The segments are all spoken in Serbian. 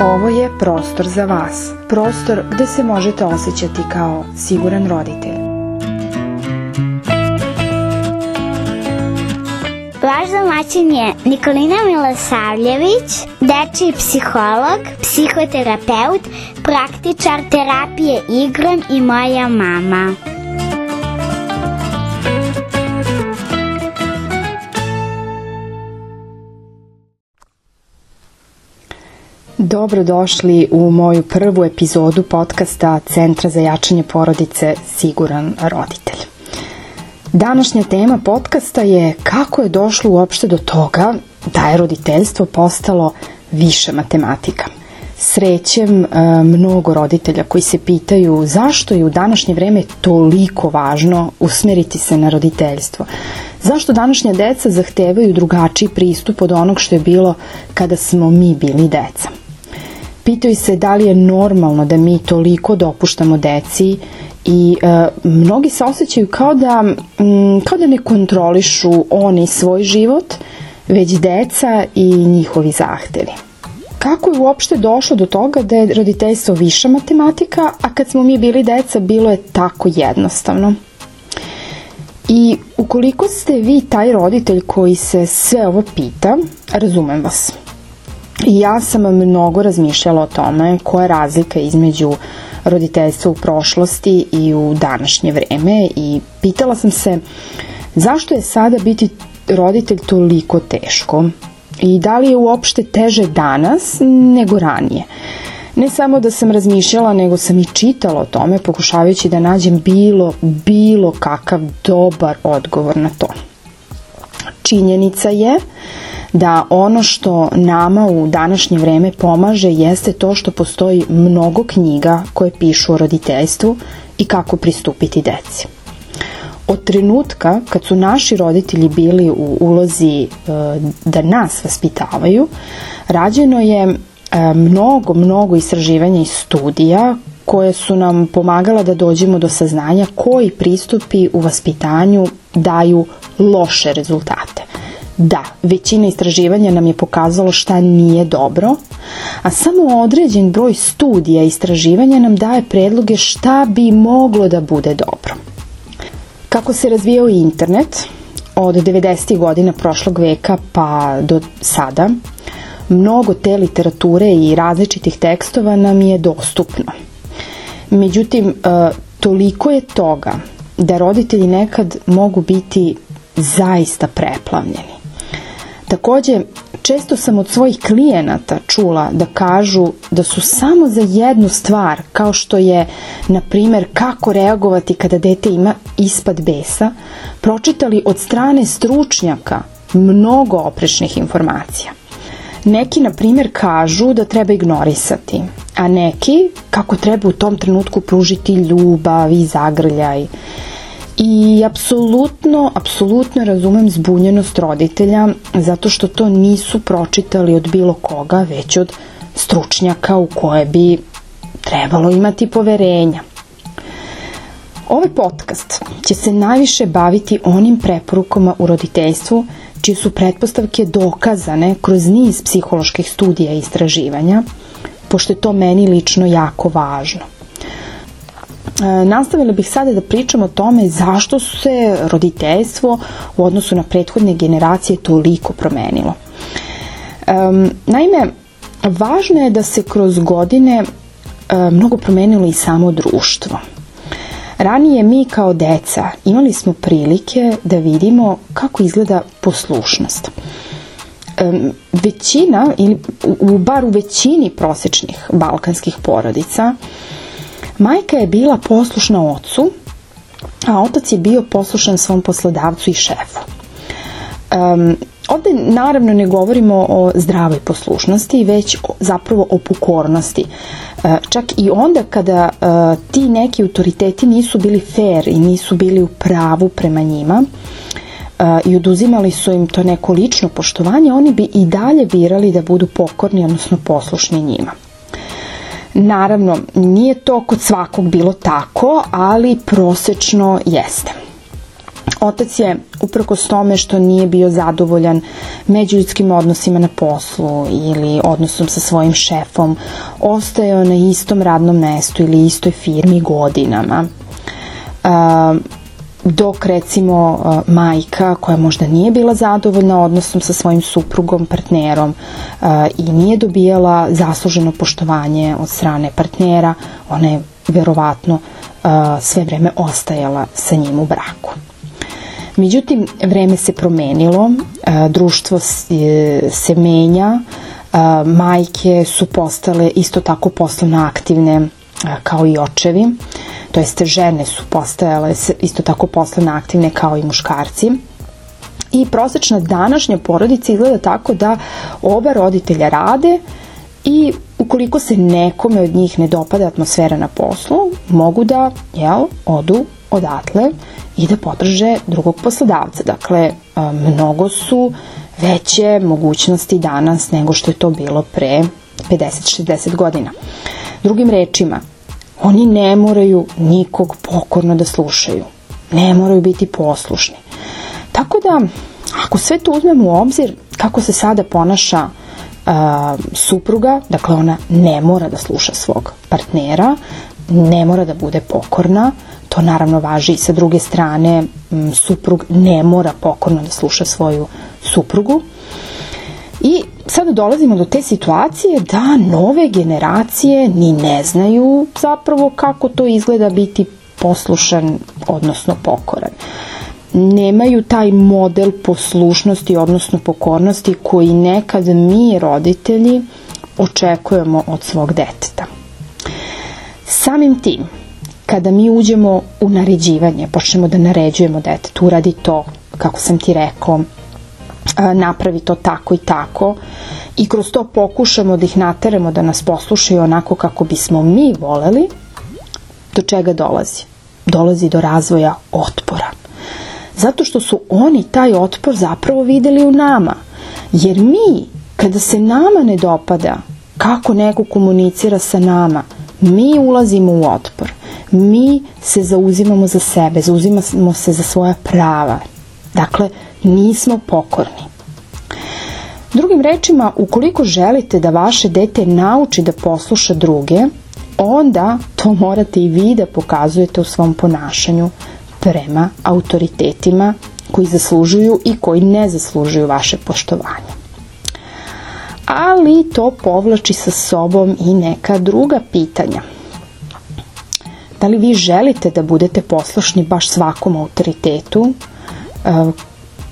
Ovo je prostor za vas. Prostor gde se možete osjećati kao siguran roditelj. Vaš domaćin je Nikolina Milosavljević, dečiji psiholog, psihoterapeut, praktičar terapije igrom i moja mama. Dobrodošli u moju prvu epizodu podcasta Centra za jačanje porodice Siguran roditelj. Današnja tema podcasta je kako je došlo uopšte do toga da je roditeljstvo postalo više matematika. Srećem e, mnogo roditelja koji se pitaju zašto je u današnje vreme toliko važno usmeriti se na roditeljstvo. Zašto današnja deca zahtevaju drugačiji pristup od onog što je bilo kada smo mi bili deca. Pitaju se da li je normalno da mi toliko dopuštamo deci i e, mnogi se osjećaju kao da, m, kao da ne kontrolišu oni svoj život, već deca i njihovi zahtevi. Kako je uopšte došlo do toga da je roditeljstvo viša matematika, a kad smo mi bili deca bilo je tako jednostavno? I ukoliko ste vi taj roditelj koji se sve ovo pita, razumem vas. Ja sam mnogo razmišljala o tome koja je razlika između roditeljstva u prošlosti i u današnje vreme i pitala sam se zašto je sada biti roditelj toliko teško i da li je uopšte teže danas nego ranije. Ne samo da sam razmišljala, nego sam i čitala o tome pokušavajući da nađem bilo, bilo kakav dobar odgovor na to. Činjenica je da ono što nama u današnje vreme pomaže jeste to što postoji mnogo knjiga koje pišu o roditeljstvu i kako pristupiti deci. Od trenutka kad su naši roditelji bili u ulozi e, da nas vaspitavaju, rađeno je e, mnogo, mnogo istraživanja i studija koje su nam pomagala da dođemo do saznanja koji pristupi u vaspitanju daju loše rezultate. Da, većina istraživanja nam je pokazalo šta nije dobro, a samo određen broj studija istraživanja nam daje predloge šta bi moglo da bude dobro. Kako se razvijao internet od 90. godina prošlog veka pa do sada, mnogo te literature i različitih tekstova nam je dostupno. Međutim, e, toliko je toga da roditelji nekad mogu biti zaista preplavljeni. Takođe, često sam od svojih klijenata čula da kažu da su samo za jednu stvar, kao što je, na primer, kako reagovati kada dete ima ispad besa, pročitali od strane stručnjaka mnogo oprešnih informacija. Neki, na primer, kažu da treba ignorisati, a neki kako treba u tom trenutku pružiti ljubav i zagrljaj. I apsolutno, apsolutno razumem zbunjenost roditelja zato što to nisu pročitali od bilo koga, već od stručnjaka u koje bi trebalo imati poverenja. Ovaj podcast će se najviše baviti onim preporukama u roditeljstvu čije su pretpostavke dokazane kroz niz psiholoških studija i istraživanja, pošto je to meni lično jako važno. E, nastavila bih sada da pričam o tome zašto su se roditeljstvo u odnosu na prethodne generacije toliko promenilo. Um, naime, važno je da se kroz godine um, mnogo promenilo i samo društvo. Ranije mi kao deca imali smo prilike da vidimo kako izgleda poslušnost. Um, većina, ili u, bar u većini prosečnih balkanskih porodica, Majka je bila poslušna ocu, a otac je bio poslušan svom poslodavcu i šefu. Um, ovde naravno ne govorimo o zdravoj poslušnosti, već zapravo o pokornosti. E, čak i onda kada e, ti neki autoriteti nisu bili fair i nisu bili u pravu prema njima e, i oduzimali su im to neko lično poštovanje, oni bi i dalje birali da budu pokorni, odnosno poslušni njima. Naravno, nije to kod svakog bilo tako, ali prosečno jeste. Otac je, uprkos tome što nije bio zadovoljan međuljudskim odnosima na poslu ili odnosom sa svojim šefom, ostajao na istom radnom mestu ili istoj firmi godinama. Uh, dok recimo majka koja možda nije bila zadovoljna odnosom sa svojim suprugom, partnerom i nije dobijala zasluženo poštovanje od strane partnera, ona je verovatno sve vreme ostajala sa njim u braku. Međutim, vreme se promenilo, društvo se menja, majke su postale isto tako poslovno aktivne kao i očevi to jeste žene su postajale isto tako poslovno aktivne kao i muškarci. I prosečna današnja porodica izgleda tako da oba roditelja rade i ukoliko se nekome od njih ne dopada atmosfera na poslu, mogu da jel, odu odatle i da potraže drugog poslodavca. Dakle, mnogo su veće mogućnosti danas nego što je to bilo pre 50-60 godina. Drugim rečima, Oni ne moraju nikog pokorno da slušaju. Ne moraju biti poslušni. Tako da, ako sve to uzmemo u obzir, kako se sada ponaša uh, supruga, dakle ona ne mora da sluša svog partnera, ne mora da bude pokorna, to naravno važi i sa druge strane, m, suprug ne mora pokorno da sluša svoju suprugu. I sada dolazimo do te situacije da nove generacije ni ne znaju zapravo kako to izgleda biti poslušan, odnosno pokoran. Nemaju taj model poslušnosti, odnosno pokornosti koji nekad mi, roditelji, očekujemo od svog deteta. Samim tim, kada mi uđemo u naređivanje, počnemo da naređujemo detetu, uradi to, kako sam ti rekao, napravi to tako i tako i kroz to pokušamo da ih nateramo da nas poslušaju onako kako bismo mi voleli, do čega dolazi? Dolazi do razvoja otpora. Zato što su oni taj otpor zapravo videli u nama. Jer mi, kada se nama ne dopada kako neko komunicira sa nama, mi ulazimo u otpor. Mi se zauzimamo za sebe, zauzimamo se za svoja prava. Dakle, nismo pokorni. Drugim rečima, ukoliko želite da vaše dete nauči da posluša druge, onda to morate i vi da pokazujete u svom ponašanju prema autoritetima koji zaslužuju i koji ne zaslužuju vaše poštovanje. Ali to povlači sa sobom i neka druga pitanja. Da li vi želite da budete poslušni baš svakom autoritetu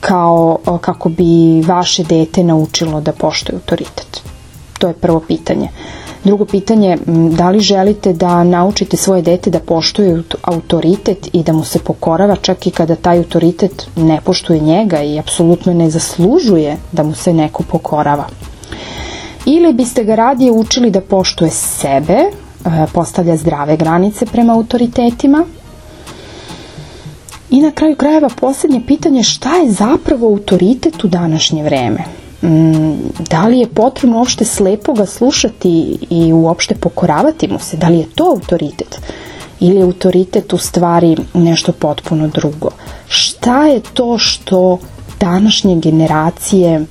kao kako bi vaše dete naučilo da poštuje autoritet? To je prvo pitanje. Drugo pitanje, da li želite da naučite svoje dete da poštuje autoritet i da mu se pokorava čak i kada taj autoritet ne poštuje njega i apsolutno ne zaslužuje da mu se neko pokorava? Ili biste ga radije učili da poštuje sebe, postavlja zdrave granice prema autoritetima I na kraju krajeva posljednje pitanje šta je zapravo autoritet u današnje vreme? Mm, da li je potrebno uopšte slepo ga slušati i uopšte pokoravati mu se? Da li je to autoritet? Ili je autoritet u stvari nešto potpuno drugo? Šta je to što današnje generacije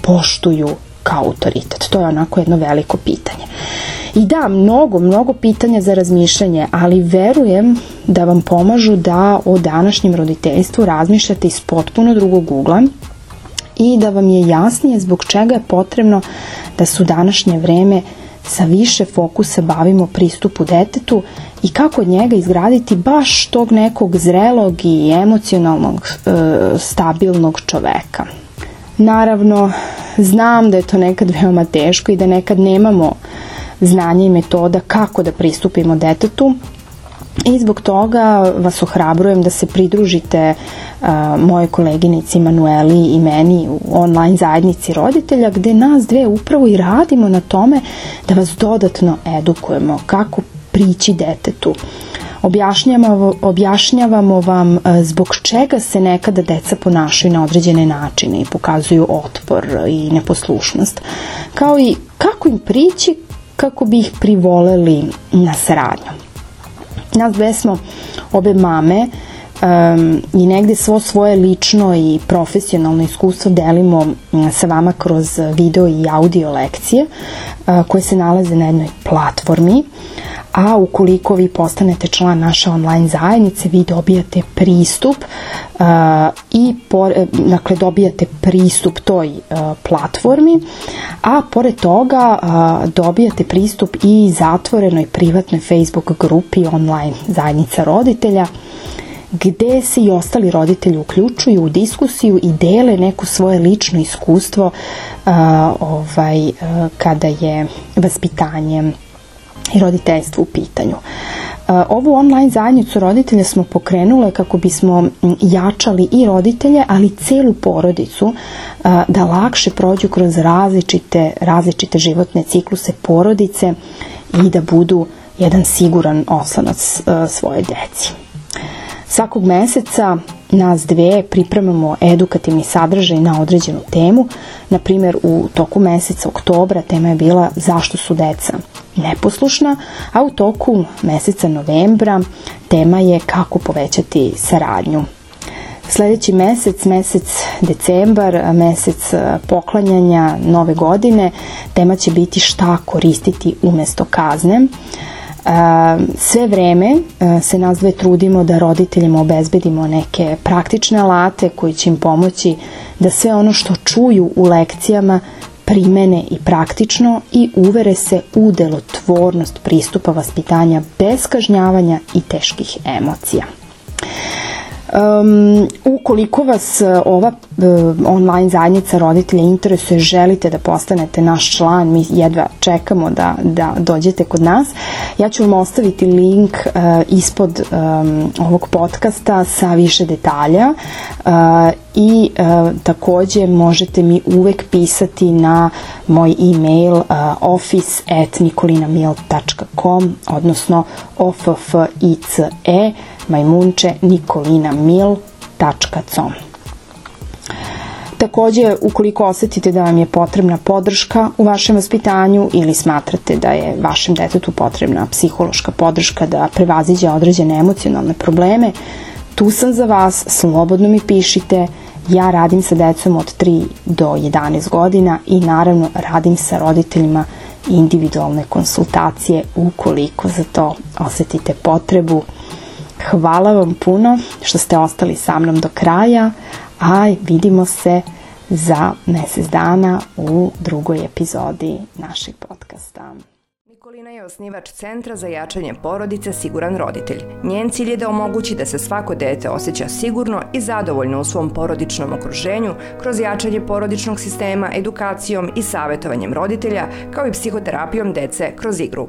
poštuju kao autoritet? To je onako jedno veliko pitanje. I da, mnogo, mnogo pitanja za razmišljanje, ali verujem da vam pomažu da o današnjem roditeljstvu razmišljate iz potpuno drugog ugla i da vam je jasnije zbog čega je potrebno da su današnje vreme sa više fokusa bavimo pristupu detetu i kako od njega izgraditi baš tog nekog zrelog i emocionalnog e, stabilnog čoveka. Naravno, znam da je to nekad veoma teško i da nekad nemamo znanja i metoda kako da pristupimo detetu, I zbog toga vas ohrabrujem da se pridružite uh, moje koleginici Manueli i meni u online zajednici roditelja gde nas dve upravo i radimo na tome da vas dodatno edukujemo kako prići detetu. Objašnjavamo, objašnjavamo vam zbog čega se nekada deca ponašaju na određene načine i pokazuju otpor i neposlušnost, kao i kako im prići kako bi ih privoleli na saradnju. Nas dve smo obe mame um, i negde svo svoje lično i profesionalno iskustvo delimo sa vama kroz video i audio lekcije uh, koje se nalaze na jednoj platformi a ukoliko vi postanete član naše online zajednice, vi dobijate pristup uh, i por, dakle dobijate pristup toj uh, platformi, a pored toga uh, dobijate pristup i zatvorenoj privatnoj Facebook grupi online zajednica roditelja gde se i ostali roditelji uključuju u diskusiju i dele neko svoje lično iskustvo uh, ovaj, uh, kada je vaspitanje i roditeljstvo u pitanju. E, ovu online zajednicu roditelja smo pokrenule kako bismo jačali i roditelje, ali celu porodicu e, da lakše prođu kroz različite, različite životne cikluse porodice i da budu jedan siguran oslonac e, svoje deci. Svakog meseca nas dve pripremamo edukativni sadržaj na određenu temu. Na primjer, u toku meseca oktobra tema je bila zašto su deca neposlušna, a u toku meseca novembra tema je kako povećati saradnju. Sledeći mesec, mesec decembar, mesec poklanjanja nove godine, tema će biti šta koristiti umesto kazne. Sve vreme se nas dve trudimo da roditeljima obezbedimo neke praktične alate koji će im pomoći da sve ono što čuju u lekcijama primene i praktično i uvere se u delotvornost pristupa vaspitanja bez kažnjavanja i teških emocija. Um, ukoliko vas e, ova uh, online zajednica roditelja interesuje, želite da postanete naš član, mi jedva čekamo da, da dođete kod nas, ja ću vam ostaviti link uh, ispod um, ovog podcasta sa više detalja uh, i uh, takođe možete mi uvek pisati na moj e-mail uh, office at nikolinamil.com odnosno office majmunče nikolina mil.com Takođe, ukoliko osetite da vam je potrebna podrška u vašem vaspitanju ili smatrate da je vašem detetu potrebna psihološka podrška da prevaziđe određene emocionalne probleme, tu sam za vas, slobodno mi pišite, ja radim sa decom od 3 do 11 godina i naravno radim sa roditeljima individualne konsultacije ukoliko za to osetite potrebu. Hvala vam puno što ste ostali sa mnom do kraja, a vidimo se za mesec dana u drugoj epizodi našeg podcasta. Nikolina je osnivač Centra za jačanje porodice Siguran roditelj. Njen cilj je da omogući da se svako dete osjeća sigurno i zadovoljno u svom porodičnom okruženju kroz jačanje porodičnog sistema, edukacijom i savetovanjem roditelja, kao i psihoterapijom dece kroz igru.